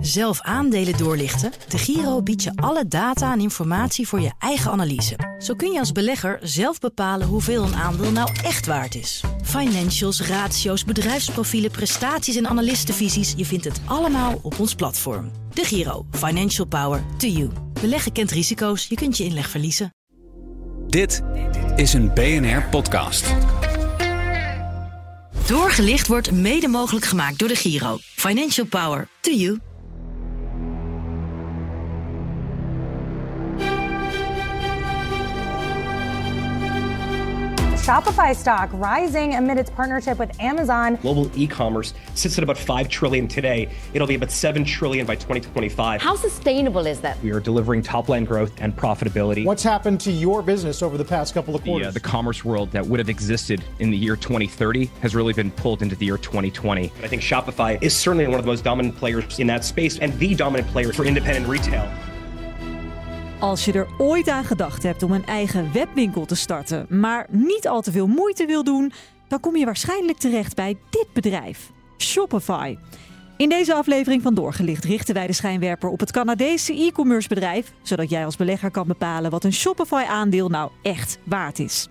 Zelf aandelen doorlichten? De Giro biedt je alle data en informatie voor je eigen analyse. Zo kun je als belegger zelf bepalen hoeveel een aandeel nou echt waard is. Financials, ratio's, bedrijfsprofielen, prestaties en analistenvisies. Je vindt het allemaal op ons platform. De Giro. Financial Power to you. Beleggen kent risico's. Je kunt je inleg verliezen. Dit is een BNR-podcast. Doorgelicht wordt mede mogelijk gemaakt door de Giro. Financial Power to you. Shopify stock rising amid its partnership with Amazon. Global e-commerce sits at about 5 trillion today. It'll be about 7 trillion by 2025. How sustainable is that? We are delivering top-line growth and profitability. What's happened to your business over the past couple of The, quarters? uh, the commerce world that would have existed in the year 2030 has really been pulled into the year 2020. I think Shopify is certainly one of the most dominant players in that space and the dominant player for independent retail. Als je er ooit aan gedacht hebt om een eigen webwinkel te starten, maar niet al te veel moeite wil doen, dan kom je waarschijnlijk terecht bij dit bedrijf, Shopify. In deze aflevering van Doorgelicht richten wij de schijnwerper op het Canadese e-commerce bedrijf, zodat jij als belegger kan bepalen wat een Shopify-aandeel nou echt waard is.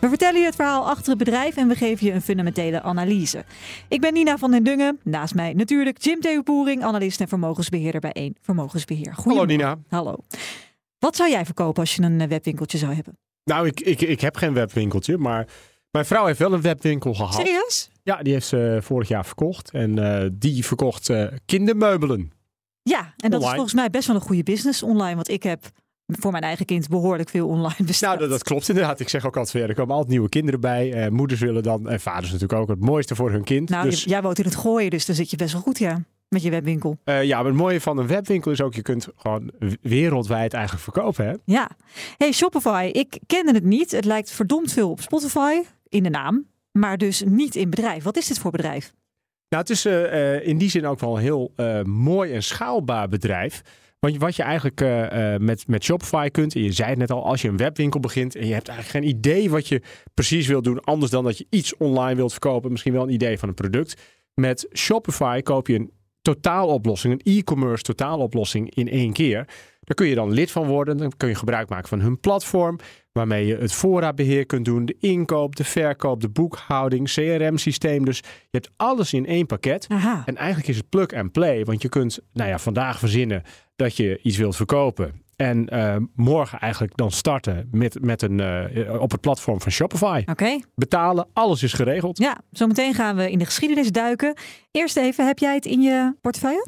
We vertellen je het verhaal achter het bedrijf en we geven je een fundamentele analyse. Ik ben Nina van den Dungen, naast mij natuurlijk Jim Theopoering, analist en vermogensbeheerder bij 1 Vermogensbeheer. Goedemorgen. Nina. Hallo. Wat zou jij verkopen als je een eh, webwinkeltje zou hebben? Nou, ik, ik, ik heb geen webwinkeltje, maar mijn vrouw heeft wel een webwinkel gehad. Serieus? Ja, die heeft ze vorig jaar verkocht. En eh, die verkocht eh, kindermeubelen. Ja, en dat is volgens mij best wel een goede business online. Want ik heb voor mijn eigen kind behoorlijk veel online besteld. Nou, dat, dat klopt inderdaad. Ik zeg ook altijd, weer, er komen altijd nieuwe kinderen bij. Eh, moeders willen dan, en vaders natuurlijk ook, het mooiste voor hun kind. Nou, dus jij woont in het gooien, dus dan zit je best wel goed, ja. Met je webwinkel. eh, ja, maar het mooie van een webwinkel is ook, je kunt gewoon wereldwijd eigenlijk verkopen. Hè? Ja. Hey, Shopify. Ik kende het niet. Het lijkt verdomd veel op Spotify in de naam. Maar dus niet in bedrijf. Wat is dit voor bedrijf? Nou, het is eh, eh, in die zin ook wel een heel mooi en schaalbaar bedrijf. Want wat je eigenlijk met, met Shopify kunt, en je zei het net al, als je een webwinkel begint en je hebt eigenlijk geen idee wat je precies wilt doen, anders dan dat je iets online wilt verkopen, misschien wel een idee van een product. Met Shopify koop je een totaaloplossing, een e-commerce totaaloplossing in één keer. Daar kun je dan lid van worden. Dan kun je gebruik maken van hun platform, waarmee je het voorraadbeheer kunt doen, de inkoop, de verkoop, de boekhouding, CRM-systeem. Dus je hebt alles in één pakket. Aha. En eigenlijk is het plug and play, want je kunt nou ja, vandaag verzinnen dat je iets wilt verkopen. En eh, morgen eigenlijk dan starten met, met een, eh, op het platform van Shopify. Oké. Betalen, alles is geregeld. Ja, zometeen gaan we in de geschiedenis duiken. Eerst even, heb jij het in je portefeuille?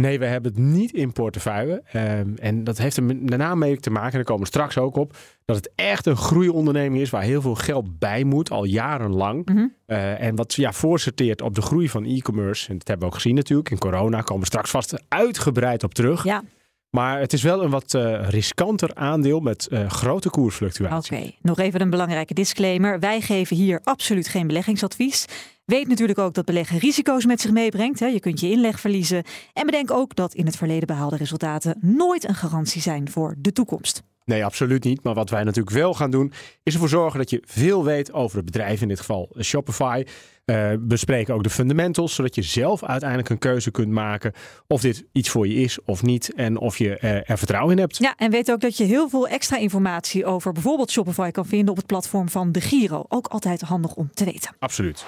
Nee, we hebben het niet in portefeuille. Ehm, en dat heeft er met name mee te maken, en daar komen we straks ook op, dat het echt een groeionderneming is waar heel veel geld bij moet, al jarenlang. Mhm. Eh, en wat ja, voorsorteert op de groei van e-commerce. En dat hebben we ook gezien natuurlijk. In corona komen we straks vast uitgebreid op terug. Ja. Maar het is wel een wat eh, riskanter aandeel met eh, grote koersfluctuatie. Oké, nog even een belangrijke disclaimer. Wij geven hier absoluut geen beleggingsadvies. Weet natuurlijk ook dat beleggen risico's met zich meebrengt. Hè. Je kunt je inleg verliezen. En bedenk ook dat in het verleden behaalde resultaten nooit een garantie zijn voor de toekomst. Nee, absoluut niet. Maar wat wij natuurlijk wel gaan doen, is ervoor zorgen dat je veel weet over het bedrijf, in dit geval Shopify. Eh bespreken ook de fundamentals, zodat je zelf uiteindelijk een keuze kunt maken of dit iets voor je is of niet. En of je eh, er vertrouwen in hebt. Ja, en weet ook dat je heel veel extra informatie over bijvoorbeeld Shopify kan vinden op het platform van de Giro. Ook altijd handig om te weten. Absoluut.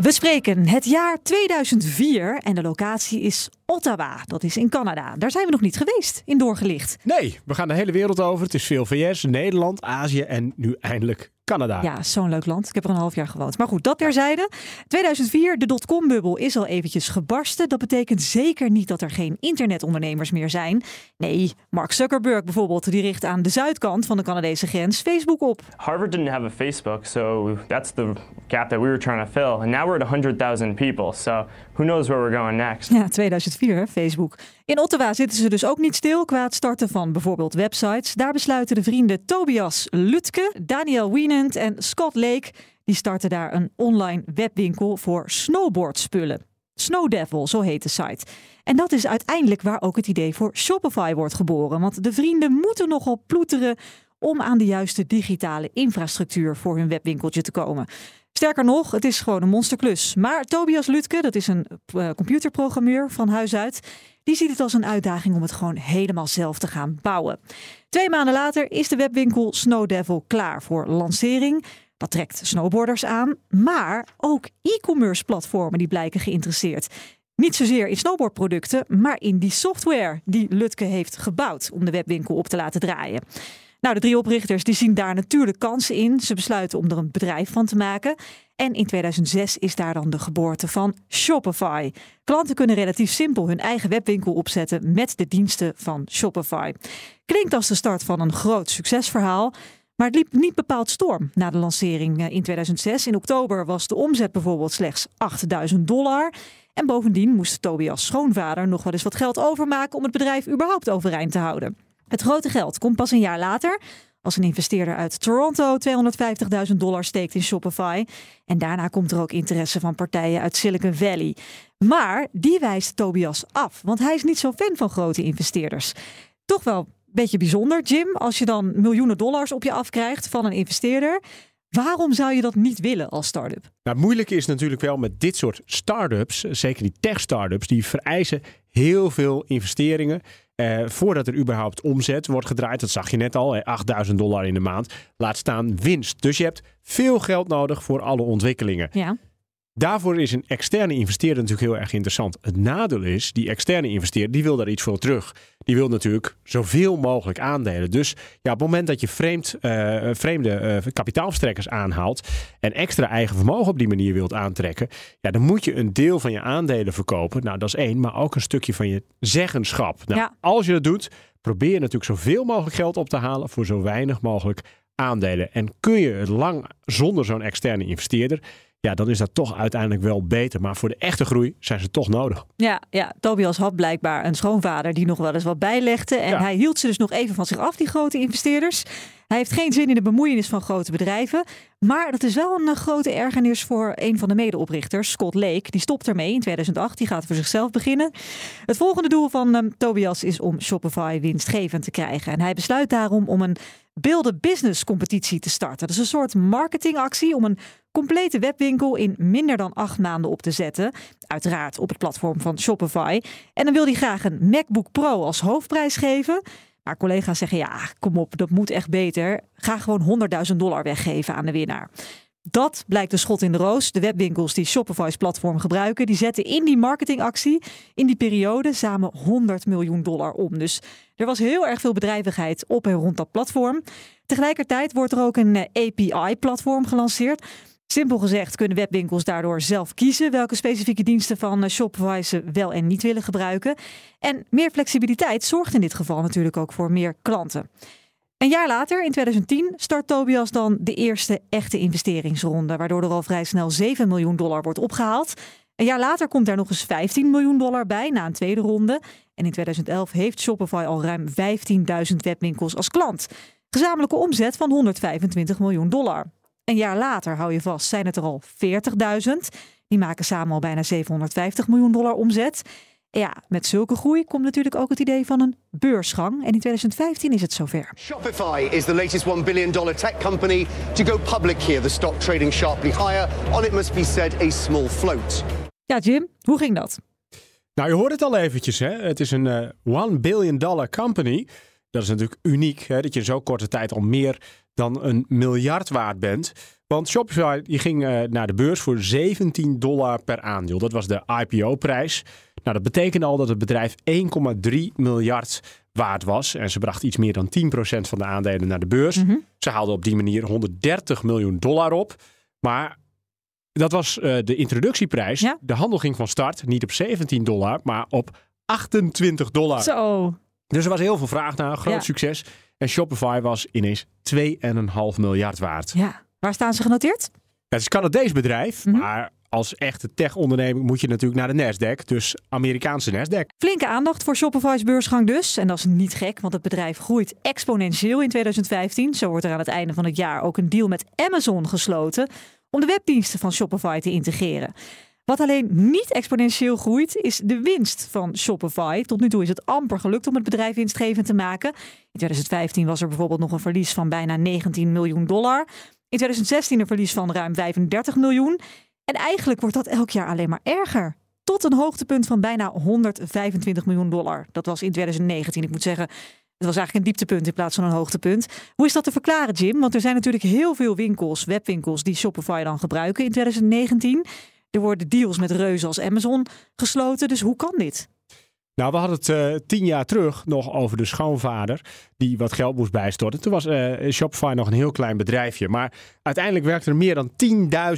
We spreken het jaar 2004 en de locatie is Ottawa. Dat is in Canada. Daar zijn we nog niet geweest in doorgelicht. Nee, we gaan de hele wereld over. Het is veel VS, Nederland, Azië en nu eindelijk Canada. Ja, zo'n leuk land. Ik heb er een half jaar gewoond. Maar goed, dat terzijde. 2004, de dotcom-bubbel is al eventjes gebarsten. Dat betekent zeker niet dat er geen internetondernemers meer zijn. Nee, Mark Zuckerberg bijvoorbeeld, die richt aan de zuidkant van de Canadese grens Facebook op. Harvard didn't have a Facebook, so that's the gap that we were trying to fill. And now we're at 100,000 people, so who knows where we're going next. Ja, 2004, hè, Facebook. In Ottawa zitten ze dus ook niet stil qua het starten van bijvoorbeeld websites. Daar besluiten de vrienden Tobias Lutke, Daniel Wienand en Scott Lake... die starten daar een online webwinkel voor snowboardspullen. Snowdevil, zo heet de site. En dat is uiteindelijk waar ook het idee voor Shopify wordt geboren. Want de vrienden moeten nogal ploeteren om aan de juiste digitale infrastructuur voor hun webwinkeltje te komen. Sterker nog, het is gewoon een monsterklus. Maar Tobias Lutke, dat is een uh, computerprogrammeur van huis uit, die ziet het als een uitdaging om het gewoon helemaal zelf te gaan bouwen. Twee maanden later is de webwinkel Snow Devil klaar voor lancering. Dat trekt snowboarders aan, maar ook e-commerce platformen die blijken geïnteresseerd. Niet zozeer in snowboardproducten, maar in die software die Lutke heeft gebouwd om de webwinkel op te laten draaien. Nou, de drie oprichters die zien daar natuurlijk kansen in. Ze besluiten om er een bedrijf van te maken. En in 2006 is daar dan de geboorte van Shopify. Klanten kunnen relatief simpel hun eigen webwinkel opzetten met de diensten van Shopify. Klinkt als de start van een groot succesverhaal. Maar het liep niet bepaald storm na de lancering eh, in 2006. In oktober was de omzet bijvoorbeeld slechts 8000 dollar. En bovendien moest Tobias schoonvader nog wel eens wat geld overmaken om het bedrijf überhaupt overeind te houden. Het grote geld komt pas een jaar later als een investeerder uit Toronto 250.000 dollar steekt in Shopify. En daarna komt er ook interesse van partijen uit Silicon Valley. Maar die wijst Tobias af, want hij is niet zo fan van grote investeerders. Toch wel een beetje bijzonder, Jim, als je dan miljoenen dollars op je afkrijgt van een investeerder. Waarom zou je dat niet willen als start-up? Nou, is natuurlijk wel met dit soort start-ups, zeker die tech-start-ups, die vereisen heel veel investeringen. Eh, voordat er überhaupt omzet wordt gedraaid, dat zag je net al, 8000 dollar in de maand, laat staan winst. Dus je hebt veel geld nodig voor alle ontwikkelingen. Ja. Daarvoor is een externe investeerder natuurlijk heel erg interessant. Het nadeel is, die externe investeerder die wil daar iets voor terug. Die wil natuurlijk zoveel mogelijk aandelen. Dus ja, op het moment dat je vreemd, uh, vreemde uh, kapitaalverstrekkers aanhaalt en extra eigen vermogen op die manier wilt aantrekken, ja, dan moet je een deel van je aandelen verkopen. Nou, dat is één, maar ook een stukje van je zeggenschap. Nou, Ja. Als je dat doet, probeer je natuurlijk zoveel mogelijk geld op te halen voor zo weinig mogelijk aandelen. En kun je het lang zonder zo'n externe investeerder, ja, dan is dat toch uiteindelijk wel beter. Maar voor de echte groei zijn ze toch nodig. Ja, ja, Tobias had blijkbaar een schoonvader die nog wel eens wat bijlegde. En Ja. hij hield ze dus nog even van zich af, die grote investeerders. Hij heeft geen zin in de bemoeienis van grote bedrijven. Maar dat is wel een eh, grote ergernis voor een van de medeoprichters, Scott Lake. Die stopt ermee in 2008. Die gaat voor zichzelf beginnen. Het volgende doel van eh, Tobias is om Shopify winstgevend te krijgen. En hij besluit daarom om een A Business competitie te starten. Dat is een soort marketingactie om een complete webwinkel in minder dan acht maanden op te zetten. Uiteraard op het platform van Shopify. En dan wil hij graag een MacBook Pro als hoofdprijs geven. Maar collega's zeggen ja, kom op, dat moet echt beter. Ga gewoon 100.000 dollar weggeven aan de winnaar. Dat blijkt de schot in de roos. De webwinkels die Shopify's platform gebruiken, die zetten in die marketingactie in die periode samen 100 miljoen dollar om. Dus er was heel erg veel bedrijvigheid op en rond dat platform. Tegelijkertijd wordt er ook een eh, API-platform gelanceerd. Simpel gezegd kunnen webwinkels daardoor zelf kiezen welke specifieke diensten van eh, Shopify ze wel en niet willen gebruiken. En meer flexibiliteit zorgt in dit geval natuurlijk ook voor meer klanten. Een jaar later, in 2010, start Tobias dan de eerste echte investeringsronde, waardoor er al vrij snel 7 miljoen dollar wordt opgehaald. Een jaar later komt daar nog eens 15 miljoen dollar bij na een tweede ronde. En in 2011 heeft Shopify al ruim 15.000 webwinkels als klant. Gezamenlijke omzet van 125 miljoen dollar. Een jaar later, hou je vast, zijn het er al 40.000. Die maken samen al bijna 750 miljoen dollar omzet. Ja, met zulke groei komt natuurlijk ook het idee van een beursgang. En in 2015 is het zover. Shopify is the latest $1 billion tech company to go public here. The stock trading sharply higher on, it must be said, a small float. Ja, Jim, hoe ging dat? Nou, je hoort het al eventjes. Hè? Het is een eh 1 billion dollar company. Dat is natuurlijk uniek, hè? dat je in zo'n korte tijd al meer dan een miljard waard bent. Want Shopify die ging eh, naar de beurs voor 17 dollar per aandeel. Dat was de IPO-prijs. Nou, dat betekende al dat het bedrijf 1,3 miljard waard was. En ze bracht iets meer dan 10% van de aandelen naar de beurs. Ze haalden op die manier 130 miljoen dollar op. Maar dat was eh, de introductieprijs. Ja. De handel ging van start niet op 17 dollar, maar op 28 dollar. Zo. Dus er was heel veel vraag naar, groot Ja. succes. En Shopify was ineens 2,5 miljard waard. Ja. Waar staan ze genoteerd? Het is een Canadees bedrijf, Mhm. maar als echte tech-onderneming moet je natuurlijk naar de Nasdaq. Dus Amerikaanse Nasdaq. Flinke aandacht voor Shopify's beursgang dus. En dat is niet gek, want het bedrijf groeit exponentieel in 2015. Zo wordt er aan het einde van het jaar ook een deal met Amazon gesloten om de webdiensten van Shopify te integreren. Wat alleen niet exponentieel groeit, is de winst van Shopify. Tot nu toe is het amper gelukt om het bedrijf winstgevend te maken. In 2015 was er bijvoorbeeld nog een verlies van bijna 19 miljoen dollar. In 2016 een verlies van ruim 35 miljoen. En eigenlijk wordt dat elk jaar alleen maar erger. Tot een hoogtepunt van bijna 125 miljoen dollar. Dat was in 2019. Ik moet zeggen, het was eigenlijk een dieptepunt in plaats van een hoogtepunt. Hoe is dat te verklaren, Jim? Want er zijn natuurlijk heel veel winkels, webwinkels, die Shopify dan gebruiken in 2019. Er worden deals met reuzen als Amazon gesloten. Dus hoe kan dit? Nou, we hadden het uh, tien jaar terug nog over de schoonvader die wat geld moest bijstorten. Toen was uh, Shopify nog een heel klein bedrijfje. Maar uiteindelijk werkten er meer dan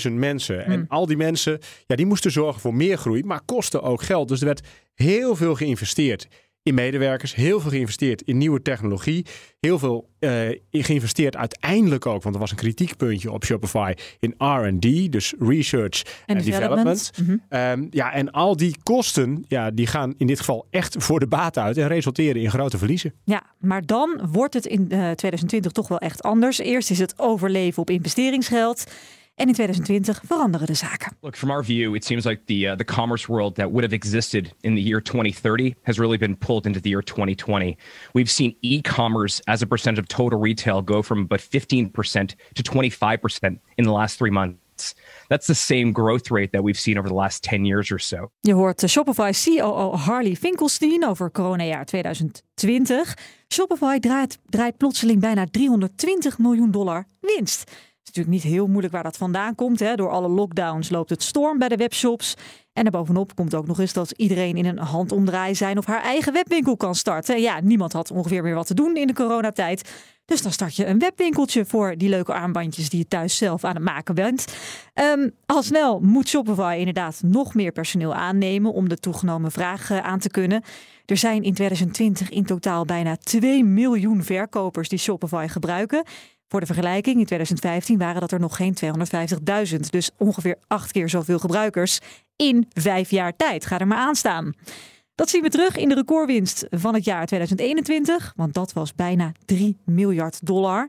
10.000 mensen. En al die mensen, ja, die moesten zorgen voor meer groei, maar kosten ook geld. Dus er werd heel veel geïnvesteerd in medewerkers, heel veel geïnvesteerd in nieuwe technologie, heel veel uh, geïnvesteerd uiteindelijk ook, want er was een kritiekpuntje op Shopify in R&D, dus research en development. development. Mm -hmm. um, ja, en al die kosten, ja, die gaan in dit geval echt voor de baat uit en resulteren in grote verliezen. Ja, maar dan wordt het in uh, 2020 toch wel echt anders. Eerst is het overleven op investeringsgeld. En in 2020 veranderen de zaken. Look, from our view, it seems like the uh, the commerce world that would have existed in the year 2030 has really been pulled into the year 2020. We've seen e-commerce as a percentage of total retail go from about 15% to 25% in the last three months. That's the same growth rate that we've seen over the last 10 years or so. Je hoort de Shopify COO Harley Finkelstein over coronajaar 2020. Shopify draait, draait plotseling bijna 320 miljoen dollar winst. Het is natuurlijk niet heel moeilijk waar dat vandaan komt. Hè. Door alle lockdowns loopt het storm bij de webshops. En bovenop komt ook nog eens dat iedereen in een handomdraai zijn of haar eigen webwinkel kan starten. Ja, niemand had ongeveer meer wat te doen in de coronatijd. Dus dan start je een webwinkeltje voor die leuke armbandjes die je thuis zelf aan het maken bent. Um, al snel moet Shopify inderdaad nog meer personeel aannemen om de toegenomen vraag aan te kunnen. Er zijn in 2020 in totaal bijna 2 miljoen verkopers die Shopify gebruiken. Voor de vergelijking, in 2015 waren dat er nog geen 250.000. Dus ongeveer acht keer zoveel gebruikers in vijf jaar tijd. Ga er maar aan staan. Dat zien we terug in de recordwinst van het jaar 2021, want dat was bijna 3 miljard dollar.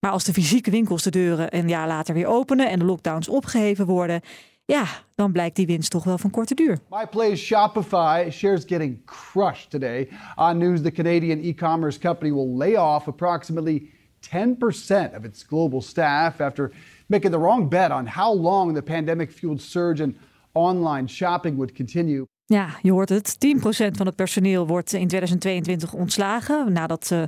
Maar als de fysieke winkels de deuren een jaar later weer openen en de lockdowns opgeheven worden, ja, dan blijkt die winst toch wel van korte duur. My place Shopify shares getting crushed today. On news, the Canadian e-commerce company will lay off approximately 10% of its global staff after making the wrong bet on how long the pandemic fueled surge in online shopping would continue. Ja, je hoort het. 10% van het personeel wordt in 2022 ontslagen nadat uh,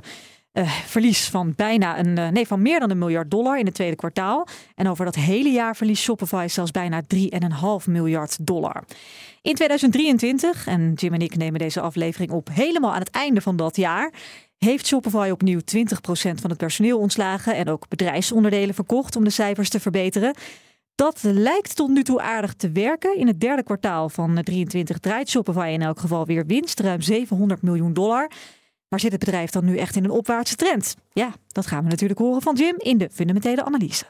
verlies van bijna een, uh, nee, van meer dan een miljard dollar in het tweede kwartaal. En over dat hele jaar verliest Shopify zelfs bijna 3,5 miljard dollar. In 2023, en Jim en ik nemen deze aflevering op helemaal aan het einde van dat jaar, heeft Shopify opnieuw 20% van het personeel ontslagen en ook bedrijfsonderdelen verkocht om de cijfers te verbeteren. Dat lijkt tot nu toe aardig te werken. In het derde kwartaal van 23 draait Shopify in elk geval weer winst, ruim 700 miljoen dollar. Maar zit het bedrijf dan nu echt in een opwaartse trend? Ja, dat gaan we natuurlijk horen van Jim in de fundamentele analyse.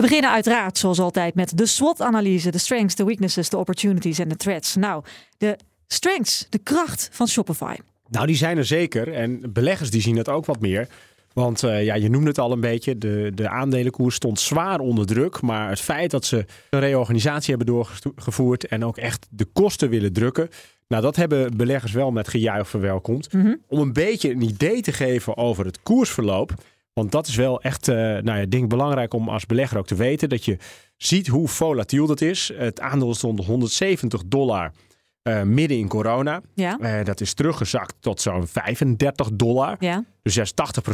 We beginnen uiteraard, zoals altijd, met de SWOT-analyse. De strengths, de weaknesses, de opportunities en de threats. Nou, de strengths, de kracht van Shopify. Nou, die zijn er zeker. En beleggers die zien het ook wat meer. Want uh, ja, je noemde het al een beetje. De, de aandelenkoers stond zwaar onder druk. Maar het feit dat ze een reorganisatie hebben doorgevoerd. en ook echt de kosten willen drukken. Nou, dat hebben beleggers wel met gejuich verwelkomd. Mm -hmm. Om een beetje een idee te geven over het koersverloop. Want dat is wel echt, uh, nou ja, denk belangrijk om als belegger ook te weten. Dat je ziet hoe volatiel dat is. Het aandeel stond 170 dollar. Uh, midden in corona. Ja. Uh, dat is teruggezakt tot zo'n 35 dollar. Ja. Dus daar is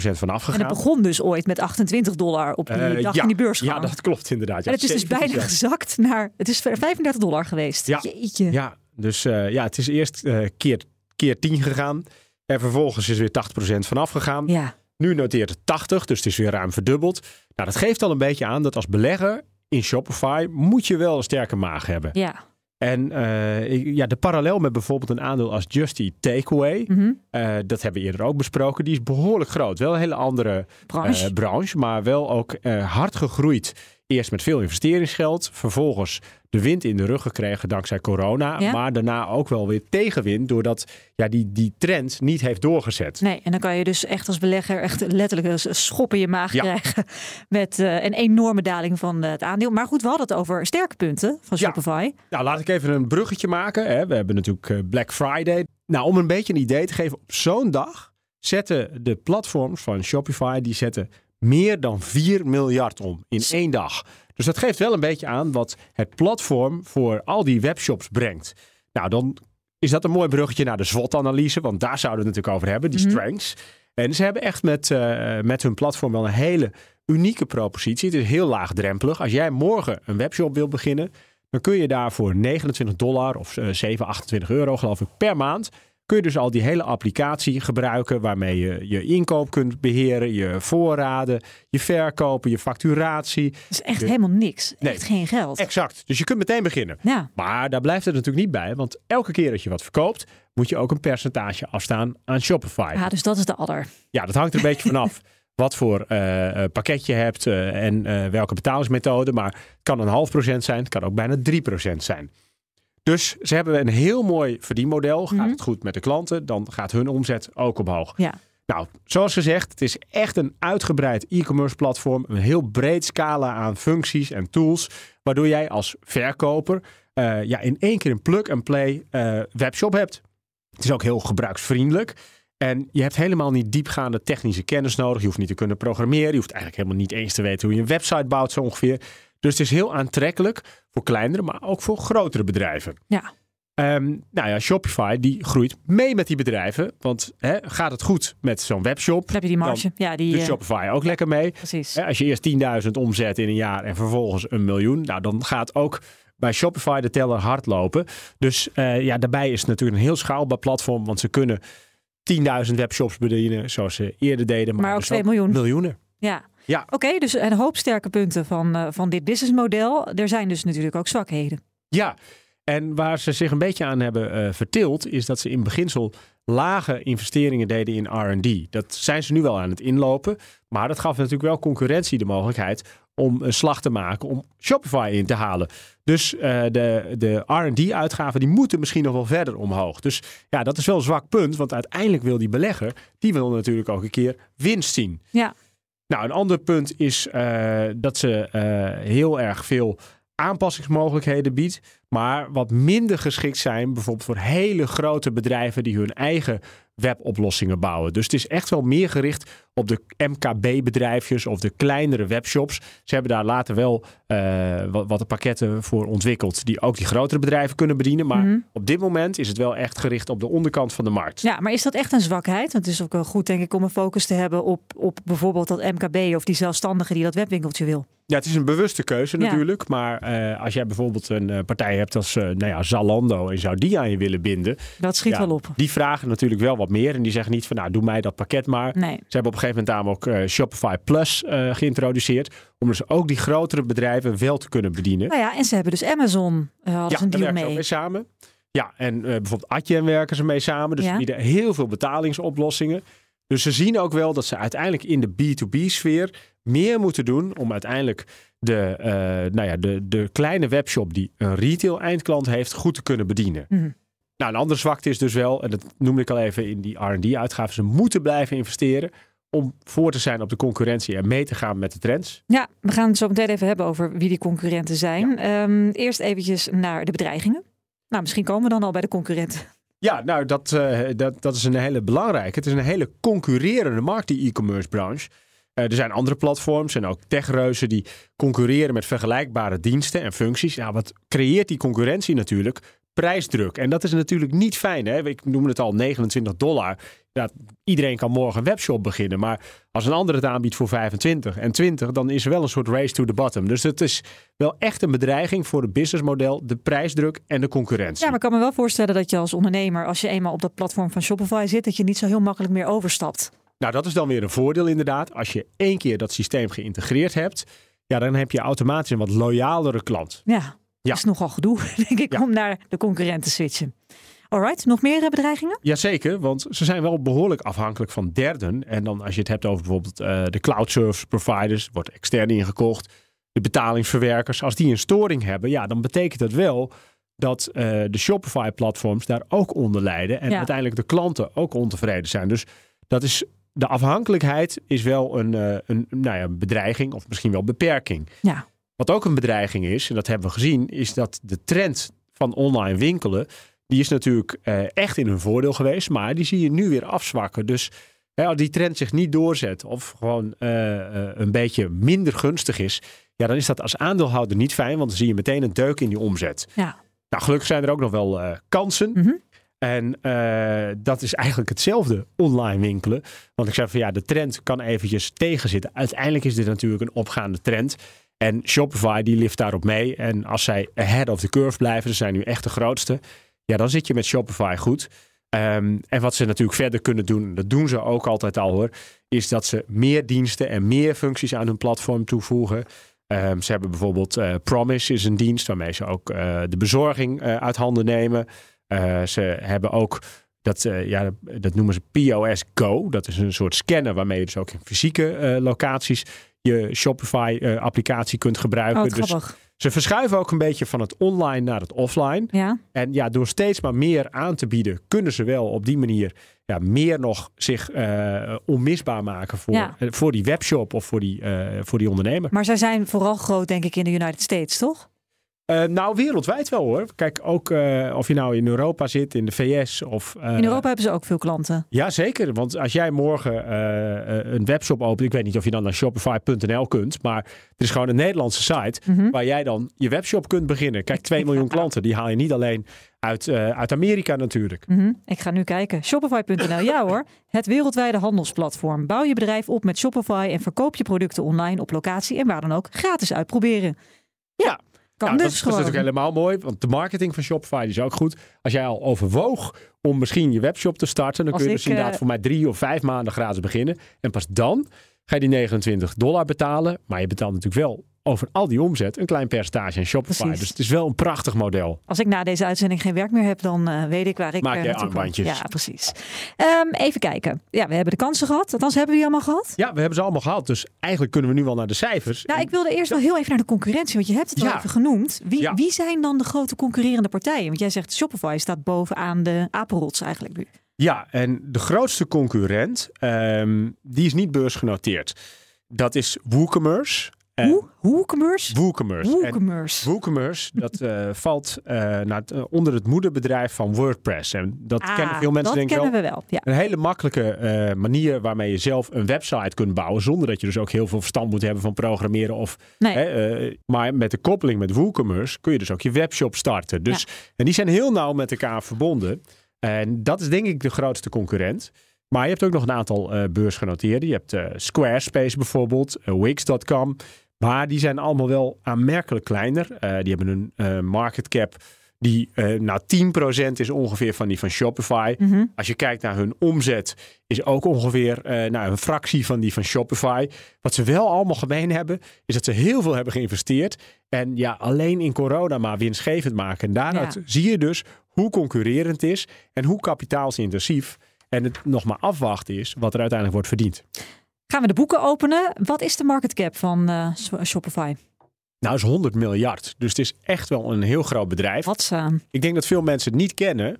80% van afgegaan. En het begon dus ooit met 28 dollar op die uh, dag ja, in die beursgang. Ja, dat klopt inderdaad. Ja, en het is dus bijna gezakt naar... Het is 35 dollar geweest. Ja, Jeetje. ja dus ja, het is eerst keer, keer 10 gegaan. En vervolgens is weer 80% van afgegaan. Ja. Nu noteert het 80, dus het is weer ruim verdubbeld. Nou, dat geeft al een beetje aan dat als belegger in Shopify moet je wel een sterke maag hebben. Ja. En uh, ja, de parallel met bijvoorbeeld een aandeel als Just Eat Takeaway, mm -hmm. uh, dat hebben we eerder ook besproken, die is behoorlijk groot. Wel een hele andere branche, uh, branche maar wel ook hard gegroeid. Eerst met veel investeringsgeld, vervolgens de wind in de rug gekregen dankzij corona. Ja? Maar daarna ook wel weer tegenwind, doordat ja, die, die trend niet heeft doorgezet. Nee, en dan kan je dus echt als belegger echt letterlijk een schop in je maag ja. krijgen. Met uh, een enorme daling van het aandeel. Maar goed, we hadden het over sterke punten van Shopify. Ja. Nou, laat ik even een bruggetje maken. Hè. We hebben natuurlijk Black Friday. Nou, om een beetje een idee te geven, op zo'n dag zetten de platforms van Shopify, die zetten meer dan 4 miljard om in één dag. Dus dat geeft wel een beetje aan wat het platform voor al die webshops brengt. Nou, dan is dat een mooi bruggetje naar de SWOT-analyse, want daar zouden we het natuurlijk over hebben, die strengths. En ze hebben echt met, uh, met hun platform wel een hele unieke propositie. Het is heel laagdrempelig. Als jij morgen een webshop wil beginnen, dan kun je daar voor 29 dollar of uh, 7, 28 euro geloof ik per maand kun je dus al die hele applicatie gebruiken waarmee je je inkoop kunt beheren, je voorraden, je verkopen, je facturatie. Dat is echt helemaal niks. Nee, echt geen geld. Exact. Dus je kunt meteen beginnen. Ja. Maar daar blijft het natuurlijk niet bij, want elke keer dat je wat verkoopt, moet je ook een percentage afstaan aan Shopify. Ja, dus dat is de adder. Ja, dat hangt er een beetje vanaf. Wat voor uh, pakket je hebt uh, en welke betalingsmethode. Maar het kan een half procent zijn, het kan ook bijna 3 procent zijn. Dus ze hebben een heel mooi verdienmodel. Gaat het goed met de klanten, dan gaat hun omzet ook omhoog. Ja. Nou, zoals gezegd, het is echt een uitgebreid e-commerce platform. Een heel breed scala aan functies en tools. Waardoor jij als verkoper uh, ja, in één keer een plug-and-play uh, webshop hebt. Het is ook heel gebruiksvriendelijk. En je hebt helemaal niet diepgaande technische kennis nodig. Je hoeft niet te kunnen programmeren. Je hoeft eigenlijk helemaal niet eens te weten hoe je een website bouwt zo ongeveer. Dus het is heel aantrekkelijk voor kleinere, maar ook voor grotere bedrijven. Ja. Um, nou ja, Shopify die groeit mee met die bedrijven. Want hè, gaat het goed met zo'n webshop? Dan heb je die marge. Ja, die, doet Shopify ook lekker mee. Precies. Als je eerst 10.000 omzet in een jaar en vervolgens een miljoen. Nou, dan gaat ook bij Shopify de teller hard lopen. Dus uh, ja, daarbij is het natuurlijk een heel schaalbaar platform. Want ze kunnen 10.000 webshops bedienen zoals ze eerder deden. Maar, maar ook dus 2 miljoen. Miljoenen. Ja. Ja. Oké, okay, dus een hoop sterke punten van, uh, van dit businessmodel. Er zijn dus natuurlijk ook zwakheden. Ja, en waar ze zich een beetje aan hebben uh, vertild, is dat ze in beginsel lage investeringen deden in RD. Dat zijn ze nu wel aan het inlopen. Maar dat gaf natuurlijk wel concurrentie de mogelijkheid om een slag te maken om Shopify in te halen. Dus uh, de, de RD-uitgaven die moeten misschien nog wel verder omhoog. Dus ja, dat is wel een zwak punt. Want uiteindelijk wil die belegger, die wil natuurlijk ook een keer winst zien. Ja. Nou, een ander punt is uh, dat ze uh, heel erg veel aanpassingsmogelijkheden biedt, maar wat minder geschikt zijn bijvoorbeeld voor hele grote bedrijven die hun eigen weboplossingen bouwen. Dus het is echt wel meer gericht op de MKB-bedrijfjes of de kleinere webshops. Ze hebben daar later wel uh, wat, wat pakketten voor ontwikkeld die ook die grotere bedrijven kunnen bedienen. Maar Mhm. op dit moment is het wel echt gericht op de onderkant van de markt. Ja, maar is dat echt een zwakheid? Want het is ook wel goed, denk ik, om een focus te hebben op, op bijvoorbeeld dat MKB of die zelfstandige die dat webwinkeltje wil. Ja, het is een bewuste keuze Ja. natuurlijk. Maar eh, als jij bijvoorbeeld een eh, partij hebt als eh, nou ja, Zalando en zou die aan je willen binden. Dat schiet ja, wel op. Die vragen natuurlijk wel wat meer. En die zeggen niet van nou, doe mij dat pakket maar. Nee. Ze hebben op een gegeven moment namelijk ook eh, Shopify Plus eh, geïntroduceerd. Om dus ook die grotere bedrijven wel te kunnen bedienen. Nou ja, en ze hebben dus Amazon, uh, hadden ja, een daar deal ze ook mee. mee samen. Ja, en eh, bijvoorbeeld Adyen werken ze mee samen. Dus Ja. ze bieden heel veel betalingsoplossingen. Dus ze zien ook wel dat ze uiteindelijk in de B2B-sfeer meer moeten doen om uiteindelijk de, eh, nou ja, de, de kleine webshop die een retail eindklant heeft goed te kunnen bedienen. Mhm. Nou, een andere zwakte is dus wel, en dat noemde ik al even in die R&D-uitgaven, ze moeten blijven investeren om voor te zijn op de concurrentie en mee te gaan met de trends. Ja, we gaan het zo meteen even hebben over wie die concurrenten zijn. Ehm, eerst eventjes naar de bedreigingen. Nou, misschien komen we dan al bij de concurrenten. Ja, nou, dat, eh, dat, dat is een hele belangrijke. Het is een hele concurrerende markt, die e-commerce branche. Eh, er zijn andere platforms en ook techreuzen die concurreren met vergelijkbare diensten en functies. Ja, wat creëert die concurrentie natuurlijk? Prijsdruk. En dat is natuurlijk niet fijn. Hè? Ik noemde het al, 29 dollar. Ja, iedereen kan morgen een webshop beginnen. Maar als een ander het aanbiedt voor 25 en 20, dan is er wel een soort race to the bottom. Dus het is wel echt een bedreiging voor het businessmodel, de prijsdruk en de concurrentie. Ja, maar ik kan me wel voorstellen dat je als ondernemer, als je eenmaal op dat platform van Shopify zit, dat je niet zo heel makkelijk meer overstapt. Nou, dat is dan weer een voordeel inderdaad. Als je één keer dat systeem geïntegreerd hebt, ja, dan heb je automatisch een wat loyalere klant. Ja, Ja. is nogal gedoe, denk ik, Ja. om naar de concurrent te switchen. Alright, nog meer eh, bedreigingen? Jazeker, want ze zijn wel behoorlijk afhankelijk van derden. En dan als je het hebt over bijvoorbeeld eh, de cloud service providers, wordt extern ingekocht, de betalingsverwerkers. Als die een storing hebben, ja, dan betekent dat wel dat eh, de Shopify-platforms daar ook onder lijden. En Ja. uiteindelijk de klanten ook ontevreden zijn. Dus dat is, de afhankelijkheid is wel een, een nou ja, bedreiging of misschien wel beperking. Ja. Wat ook een bedreiging is, en dat hebben we gezien, is dat de trend van online winkelen, die is natuurlijk eh, echt in hun voordeel geweest, maar die zie je nu weer afzwakken. Dus Hè, als die trend zich niet doorzet of gewoon uh, uh, een beetje minder gunstig is, ja, dan is dat als aandeelhouder niet fijn, want dan zie je meteen een deuk in die omzet. Ja. Nou, gelukkig zijn er ook nog wel uh, kansen. Mm -hmm. En dat is eigenlijk hetzelfde online winkelen. Want ik zeg van ja, de trend kan eventjes tegenzitten. Uiteindelijk is dit natuurlijk een opgaande trend. En Shopify die lift daarop mee. En als zij ahead of the curve blijven, ze zijn nu echt de grootste. Ja, dan zit je met Shopify goed. Um, en wat ze natuurlijk verder kunnen doen, dat doen ze ook altijd al hoor, is dat ze meer diensten en meer functies aan hun platform toevoegen. Um, ze hebben bijvoorbeeld uh, Promise is een dienst waarmee ze ook uh, de bezorging uh, uit handen nemen. ze hebben ook dat, ja, dat noemen ze POS Go. Dat is een soort scanner waarmee je dus ook in fysieke locaties je Shopify-applicatie kunt gebruiken. Oh, dus ze verschuiven ook een beetje van het online naar het offline. Ja. En ja, door steeds maar meer aan te bieden, kunnen ze wel op die manier ja, meer nog zich uh, onmisbaar maken voor, ja. voor die webshop of voor die, uh, voor die ondernemer. Maar zij zijn vooral groot, denk ik, in de United States, toch? Uh, nou, wereldwijd wel hoor. Kijk, ook uh, of je nou in Europa zit, in de VS of... Uh, in Europa hebben ze ook veel klanten. Ja, zeker. Want als jij morgen een webshop opent... Ik weet niet of je dan naar shopify.nl kunt. Maar het is gewoon een Nederlandse site... Mm -hmm. waar jij dan je webshop kunt beginnen. Kijk, 2 miljoen klanten. Die haal je niet alleen uit, uit Amerika natuurlijk. Mm -hmm. Ik ga nu kijken. Shopify.nl, ja hoor. Het wereldwijde handelsplatform. Bouw je bedrijf op met Shopify... en verkoop je producten online op locatie... en waar dan ook gratis uitproberen. Ja, ja. Kan nou, dus dat, is, dat gewoon. is natuurlijk helemaal mooi, want de marketing van Shopify is ook goed. Als jij al overwoog om misschien je webshop te starten, dan Als kun je dus inderdaad uh, voor mij drie of vijf maanden gratis beginnen. En pas dan ga je die 29 dollar betalen. Maar je betaalt natuurlijk wel over al die omzet een klein percentage aan Shopify. Precies. Dus het is wel een prachtig model. Als ik na deze uitzending geen werk meer heb, dan uh, weet ik waar ik Maak jij naartoe kan. armbandjes. Ja, precies. Um, even kijken. Ja, we hebben de kansen gehad. Althans, hebben we die allemaal gehad? Ja, we hebben ze allemaal gehad. Dus eigenlijk kunnen we nu wel naar de cijfers. Nou, ik wilde eerst wel heel even naar de concurrentie, want je hebt het al Ja. even genoemd. Wie, Ja. wie zijn dan de grote concurrerende partijen? Want jij zegt Shopify staat bovenaan de apenrots eigenlijk nu. Ja, en de grootste concurrent, ehm, die is niet beursgenoteerd. Dat is WooCommerce. Hoe? WooCommerce? WooCommerce. En WooCommerce. WooCommerce, dat eh, valt eh, naar het, eh, onder het moederbedrijf van WordPress. En dat Ah, kennen veel mensen denk ik kennen wel. we wel. Ja. Een hele makkelijke manier waarmee je zelf een website kunt bouwen. Zonder dat je dus ook heel veel verstand moet hebben van programmeren. Of, Nee. hè, maar met de koppeling met WooCommerce kun je dus ook je webshop starten. Dus, En die zijn heel nauw met elkaar verbonden. En dat is denk ik de grootste concurrent. Maar je hebt ook nog een aantal beursgenoteerden. Je hebt Squarespace bijvoorbeeld, Wix.com. Maar die zijn allemaal wel aanmerkelijk kleiner. Eh, die hebben een eh, market cap die eh nou 10% is ongeveer van die van Shopify. Mhm. Als je kijkt naar hun omzet, is ook ongeveer eh, nou, een fractie van die van Shopify. Wat ze wel allemaal gemeen hebben, is dat ze heel veel hebben geïnvesteerd. En ja, alleen in corona maar winstgevend maken. En daaruit Ja. zie je dus hoe concurrerend het is en hoe kapitaalsintensief. En het nog maar afwachten is wat er uiteindelijk wordt verdiend. Gaan we de boeken openen? Wat is de market cap van eh, Shopify? Nou, is 100 miljard. Dus het is echt wel een heel groot bedrijf. Wat aan? Ik denk dat veel mensen het niet kennen.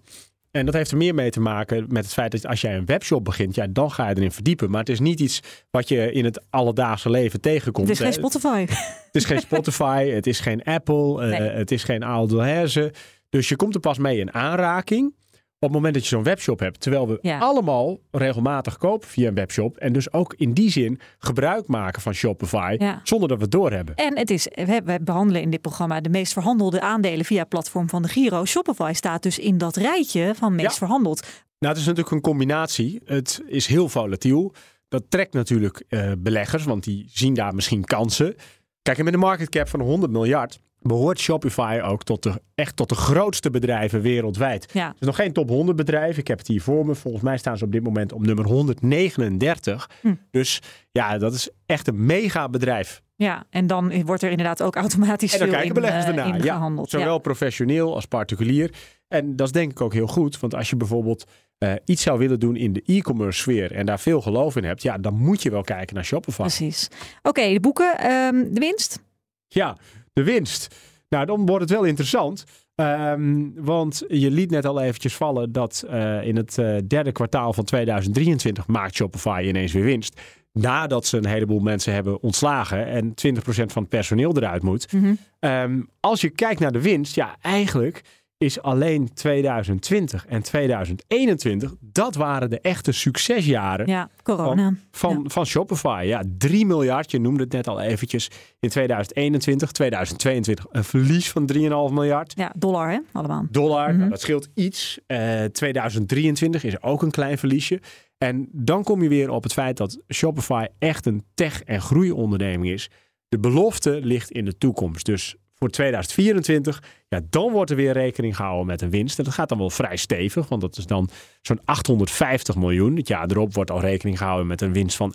En dat heeft er meer mee te maken met het feit dat als jij een webshop begint, ja, dan ga je erin verdiepen. Maar het is niet iets wat je in het alledaagse leven tegenkomt. Het is geen. Spotify. Het is geen Spotify, het is geen Apple, eh, Nee. het is geen Aal Delhaize. Dus je komt er pas mee in aanraking op het moment dat je zo'n webshop hebt. Terwijl we Ja. allemaal regelmatig kopen via een webshop. En dus ook in die zin gebruik maken van Shopify, Ja. zonder dat we het doorhebben. En het is, we, behandelen in dit programma de meest verhandelde aandelen via het platform van de Giro. Shopify staat dus in dat rijtje van meest Ja. verhandeld. Nou, het is natuurlijk een combinatie. Het is heel volatiel. Dat trekt natuurlijk eh, beleggers, want die zien daar misschien kansen. Kijk, en met een market cap van 100 miljard behoort Shopify ook tot de, echt tot de grootste bedrijven wereldwijd. Ja. Het is nog geen top 100 bedrijf. Ik heb het hier voor me. Volgens mij staan ze op dit moment op nummer 139. Hm. Dus ja, dat is echt een mega bedrijf. Ja, en dan wordt er inderdaad ook automatisch En dan veel kijken in, beleggers eh, ernaar. Ja, zowel Ja. professioneel als particulier. En dat is denk ik ook heel goed. Want als je bijvoorbeeld eh, iets zou willen doen in de e-commerce sfeer en daar veel geloof in hebt, ja, dan moet je wel kijken naar Shopify. Precies. Oké, de boeken. ehm, de winst? Ja, de winst. Nou, dan wordt het wel interessant. Ehm, want je liet net al eventjes vallen dat eh, in het eh, derde kwartaal van 2023 maakt Shopify ineens weer winst. Nadat ze een heleboel mensen hebben ontslagen en 20% van het personeel eruit moet. Mhm. Ehm, als je kijkt naar de winst, ja, eigenlijk is alleen 2020 en 2021, dat waren de echte succesjaren Ja, corona. van, van, Ja. van Shopify. Ja, 3 miljard, je noemde het net al eventjes, in 2021. 2022 een verlies van 3,5 miljard Ja, dollar hè, allemaal. dollar. Mhm. Nou, dat scheelt iets. Eh 2023 is ook een klein verliesje. En dan kom je weer op het feit dat Shopify echt een tech- en groeionderneming is. De belofte ligt in de toekomst. Dus voor 2024, ja, dan wordt er weer rekening gehouden met een winst. En dat gaat dan wel vrij stevig, want dat is dan zo'n 850 miljoen. Het jaar erop wordt al rekening gehouden met een winst van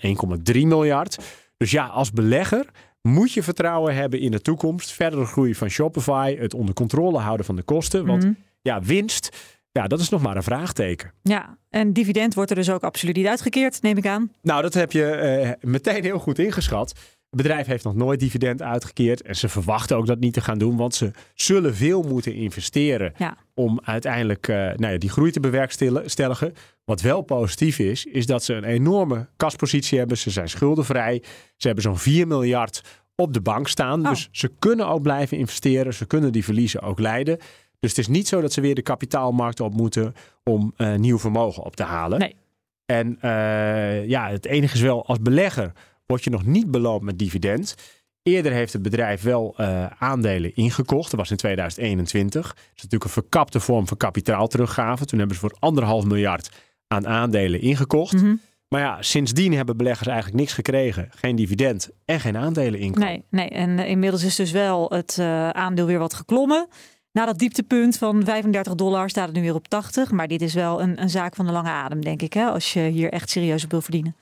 1,3 miljard. Dus ja, als belegger moet je vertrouwen hebben in de toekomst. Verdere groei van Shopify, het onder controle houden van de kosten. Want Mhm. ja, winst, ja, dat is nog maar een vraagteken. Ja, en dividend wordt er dus ook absoluut niet uitgekeerd, neem ik aan. Nou, dat heb je eh, meteen heel goed ingeschat. Het bedrijf heeft nog nooit dividend uitgekeerd. En ze verwachten ook dat niet te gaan doen. Want ze zullen veel moeten investeren. Ja. Om uiteindelijk eh, nou ja, die groei te bewerkstelligen. Wat wel positief is, is dat ze een enorme kaspositie hebben. Ze zijn schuldenvrij. Ze hebben zo'n 4 miljard op de bank staan. Oh. Dus ze kunnen ook blijven investeren. Ze kunnen die verliezen ook leiden. Dus het is niet zo dat ze weer de kapitaalmarkt op moeten om eh, nieuw vermogen op te halen. Nee. En eh, ja, het enige is wel, als belegger word je nog niet beloond met dividend. Eerder heeft het bedrijf wel eh, aandelen ingekocht. Dat was in 2021. Dat is natuurlijk een verkapte vorm van kapitaalteruggave. Toen hebben ze voor anderhalf miljard aan aandelen ingekocht. Mhm. Maar ja, sindsdien hebben beleggers eigenlijk niks gekregen. Geen dividend en geen aandelen inkomen. Nee, nee. En eh, inmiddels is dus wel het eh, aandeel weer wat geklommen. Na dat dieptepunt van 35 dollar staat het nu weer op 80. Maar dit is wel een, een zaak van de lange adem, denk ik. Hè? Als je hier echt serieus op wil verdienen.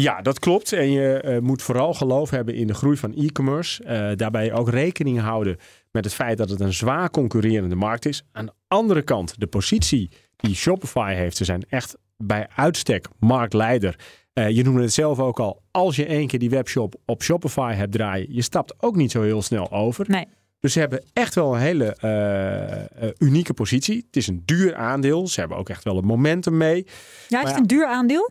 Ja, dat klopt. En je eh, moet vooral geloof hebben in de groei van e-commerce. Eh, daarbij ook rekening houden met het feit dat het een zwaar concurrerende markt is. Aan de andere kant, de positie die Shopify heeft, ze zijn echt bij uitstek marktleider. Eh, je noemde het zelf ook al. Als je één keer die webshop op Shopify hebt draaien, je stapt ook niet zo heel snel over. Nee. Dus ze hebben echt wel een hele unieke positie. Het is een duur aandeel. Ze hebben ook echt wel het momentum mee. Ja, is het een duur aandeel?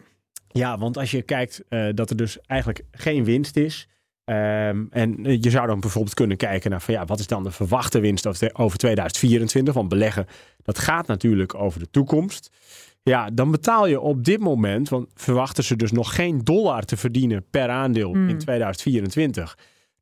Ja, want als je kijkt eh, dat er dus eigenlijk geen winst is. ehm, en eh, je zou dan bijvoorbeeld kunnen kijken naar van ja, wat is dan de verwachte winst over, over 2024? Want beleggen, dat gaat natuurlijk over de toekomst. Ja, dan betaal je op dit moment, want verwachten ze dus nog geen dollar te verdienen per aandeel Hmm. in 2024.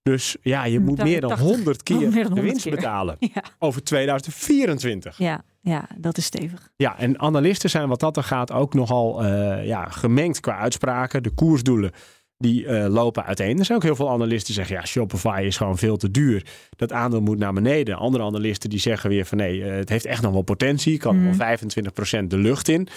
Dus ja, je moet meer dan 80 100 keer de 100 winst betalen over 2024. Ja, ja, dat is stevig. Ja, en analisten zijn wat dat er gaat ook nogal eh, ja, gemengd qua uitspraken. De koersdoelen die eh, lopen uiteen. Er zijn ook heel veel analisten die zeggen, ja, Shopify is gewoon veel te duur. Dat aandeel moet naar beneden. Andere analisten die zeggen weer van nee, eh, het heeft echt nog wel potentie. Kan Mhm. wel 25% de lucht in.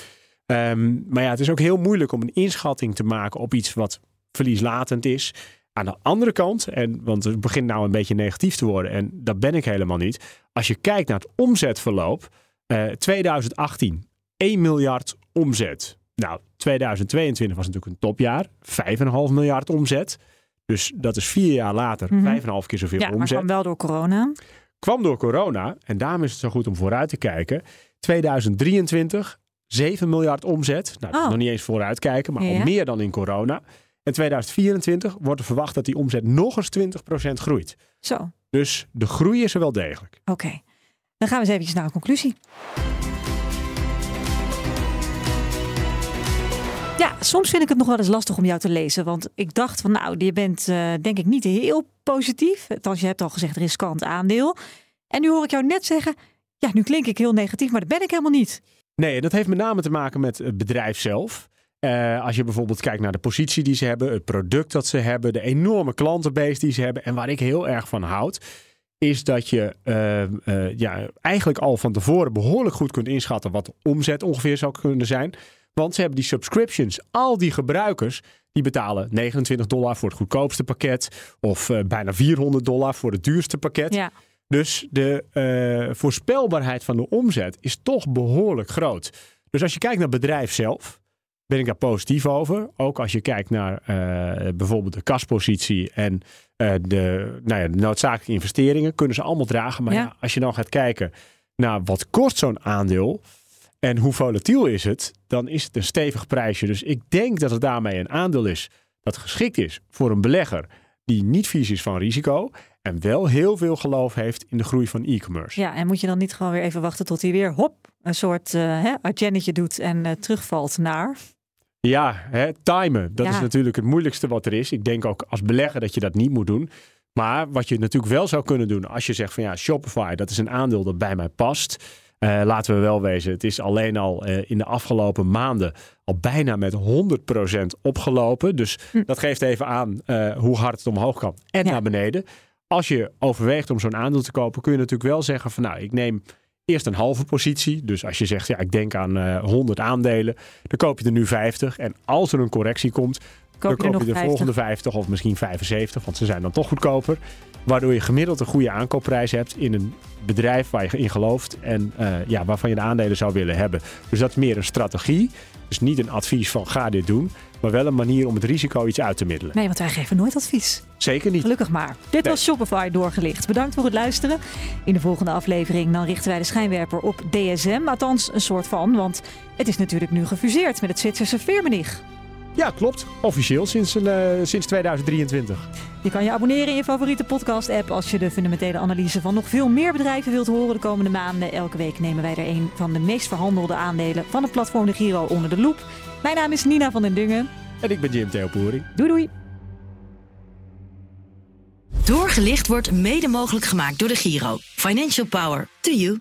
Ehm, maar ja, het is ook heel moeilijk om een inschatting te maken op iets wat verlieslatend is. Aan de andere kant, en, want het begint nou een beetje negatief te worden en dat ben ik helemaal niet. Als je kijkt naar het omzetverloop, eh 2018, 1 miljard omzet. Nou, 2022 was natuurlijk een topjaar, 5,5 miljard omzet. Dus dat is vier jaar later, Mhm. 5,5 keer zoveel Ja, maar omzet kwam wel door corona. kwam door corona. En daarom is het zo goed om vooruit te kijken. 2023, 7 miljard omzet. Nou, Oh. nog niet eens vooruitkijken, maar Ja. al meer dan in corona. En 2024 wordt er verwacht dat die omzet nog eens 20% groeit. Zo, oké. Dus de groei is er wel degelijk. Dan gaan we eens eventjes naar een conclusie. Ja, soms vind ik het nog wel eens lastig om jou te lezen. Want ik dacht van nou, je bent eh, denk ik niet heel positief. Althans, je hebt al gezegd riskant aandeel. En nu hoor ik jou net zeggen, ja, nu klink ik heel negatief, maar dat ben ik helemaal niet. Nee, dat heeft met name te maken met het bedrijf zelf. Eh, als je bijvoorbeeld kijkt naar de positie die ze hebben, het product dat ze hebben, de enorme klantenbase die ze hebben. En waar ik heel erg van houd, is dat je eh, eh, ja, eigenlijk al van tevoren behoorlijk goed kunt inschatten wat de omzet ongeveer zou kunnen zijn. Want ze hebben die subscriptions, al die gebruikers, die betalen 29 dollar voor het goedkoopste pakket. Of bijna 400 dollar voor het duurste pakket. Ja, Dus de voorspelbaarheid van de omzet is toch behoorlijk groot. Dus als je kijkt naar het bedrijf zelf, ben ik daar positief over. Ook als je kijkt naar eh, bijvoorbeeld de kaspositie en eh, de, nou ja, de noodzakelijke investeringen, kunnen ze allemaal dragen. Maar Ja. ja. als je dan gaat kijken naar wat kost zo'n aandeel en hoe volatiel is het, dan is het een stevig prijsje. Dus ik denk dat het daarmee een aandeel is dat geschikt is voor een belegger die niet vies is van risico. En wel heel veel geloof heeft in de groei van e-commerce. Ja, en moet je dan niet gewoon weer even wachten tot hij weer hop, een soort uh, hè, doet en uh, terugvalt naar... Ja, hè, timen. Dat Ja. is natuurlijk het moeilijkste wat er is. Ik denk ook als belegger dat je dat niet moet doen. Maar wat je natuurlijk wel zou kunnen doen als je zegt van ja, Shopify, dat is een aandeel dat bij mij past. Eh, laten we wel wezen, het is alleen al eh, in de afgelopen maanden al bijna met 100% opgelopen. Dus dat geeft even aan eh, hoe hard het omhoog kan en Ja. naar beneden. Als je overweegt om zo'n aandeel te kopen, kun je natuurlijk wel zeggen van nou, ik neem eerst een halve positie. Dus als je zegt, ja, ik denk aan eh 100 aandelen, dan koop je er nu 50. En als er een correctie komt, dan koop nog je de 50. volgende 50 of misschien 75, want ze zijn dan toch goedkoper. Waardoor je gemiddeld een goede aankoopprijs hebt in een bedrijf waar je in gelooft en eh, ja, waarvan je de aandelen zou willen hebben. Dus dat is meer een strategie. Dus niet een advies van ga dit doen, maar wel een manier om het risico iets uit te middelen. Nee, want wij geven nooit advies. Zeker niet. Gelukkig maar. Dit Nee. was Shopify doorgelicht. Bedankt voor het luisteren. In de volgende aflevering dan richten wij de schijnwerper op DSM. Althans, een soort van, want het is natuurlijk nu gefuseerd met het Zwitserse Firmenich. Ja, klopt. Officieel sinds, een, eh, sinds 2023. Je kan je abonneren in je favoriete podcast-app als je de fundamentele analyse van nog veel meer bedrijven wilt horen de komende maanden. Elke week nemen wij er een van de meest verhandelde aandelen van het platform De Giro onder de loep. Mijn naam is Nina van den Dungen. En ik ben Jim Theopoering. Doei doei. Doorgelicht wordt mede mogelijk gemaakt door de Giro. Financial Power to you.